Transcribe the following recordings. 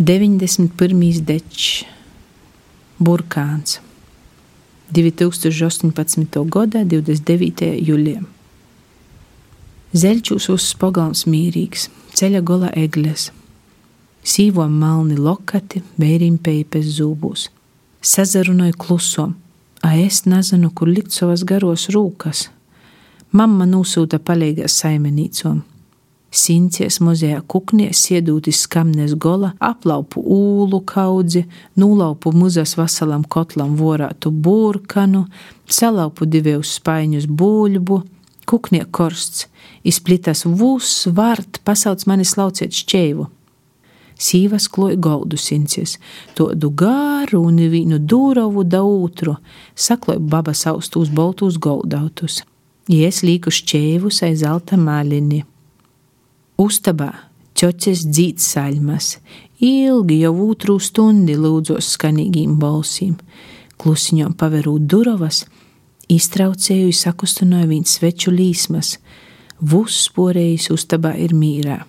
91. dečs, burkāns. 2018. gada 29. jūlijā. Zeļķus uzspogāms mīrīgs, ceļa gola egles, sīvo malni lokati, vērim peipes zūbūs. Sazarunoju klusom, a es nezinu, kur likt savas garos rūkas. Mamma nosūta palīgās saimenīcom. Sincies mozējā kuknies iedūtis skamnes gola, aplaupu ūlu kaudzi, nūlaupu muzas vasalam kotlam vorātu burkanu, salaupu divējus spaiņus būļbu, kuknie korsts, izplitas vūs vart, pasauc mani slauciet šķēvu. Sīvas kloja goldu sincies, todu gāru un vīnu dūrovu da ūtru, sakloja baba saustus boltus goldautus. Ies līku šķēvus aiz zelta mālini. Ustabā ķoķes dzīts saļmas, ilgi jau otru stundi lūdzos skanīgīm balsīm, klusiņām paverūt durovas, iztraucēju sakustināju viņas sveču līsmas, vus sporējis ustabā ir mīrā,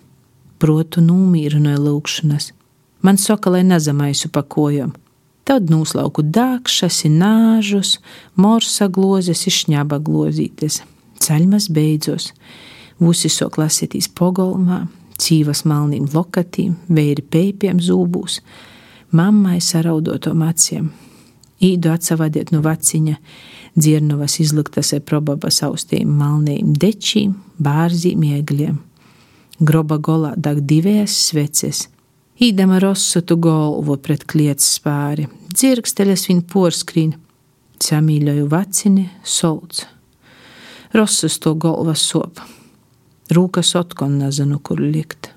protu nūmīrinoja lūkšanas, man saka, lai nazamaisu pakojam, tad nūslauku dākšas, nāžus, morsa glozes, išņāba glozītes, ceļmas beidzos, Vusi sok lasītīs pogolmā, cīvas malnīm lokatīm, vēri peipiem zūbūs, mammai saraudotom acīm. Īdu atsavadiet no vaciņa, dzirnavas izliktas ar probabas austiem malnīm dečīm, bārzīm iegļiem. Groba golā dag divējas sveces. Īdama rosotu golvu pret kliets spāri, dzirksteļas viņu porskrīn, samīļoju vacini, solts. Rosas to golva sopa. Rūkas otkon nezinu, kur likt.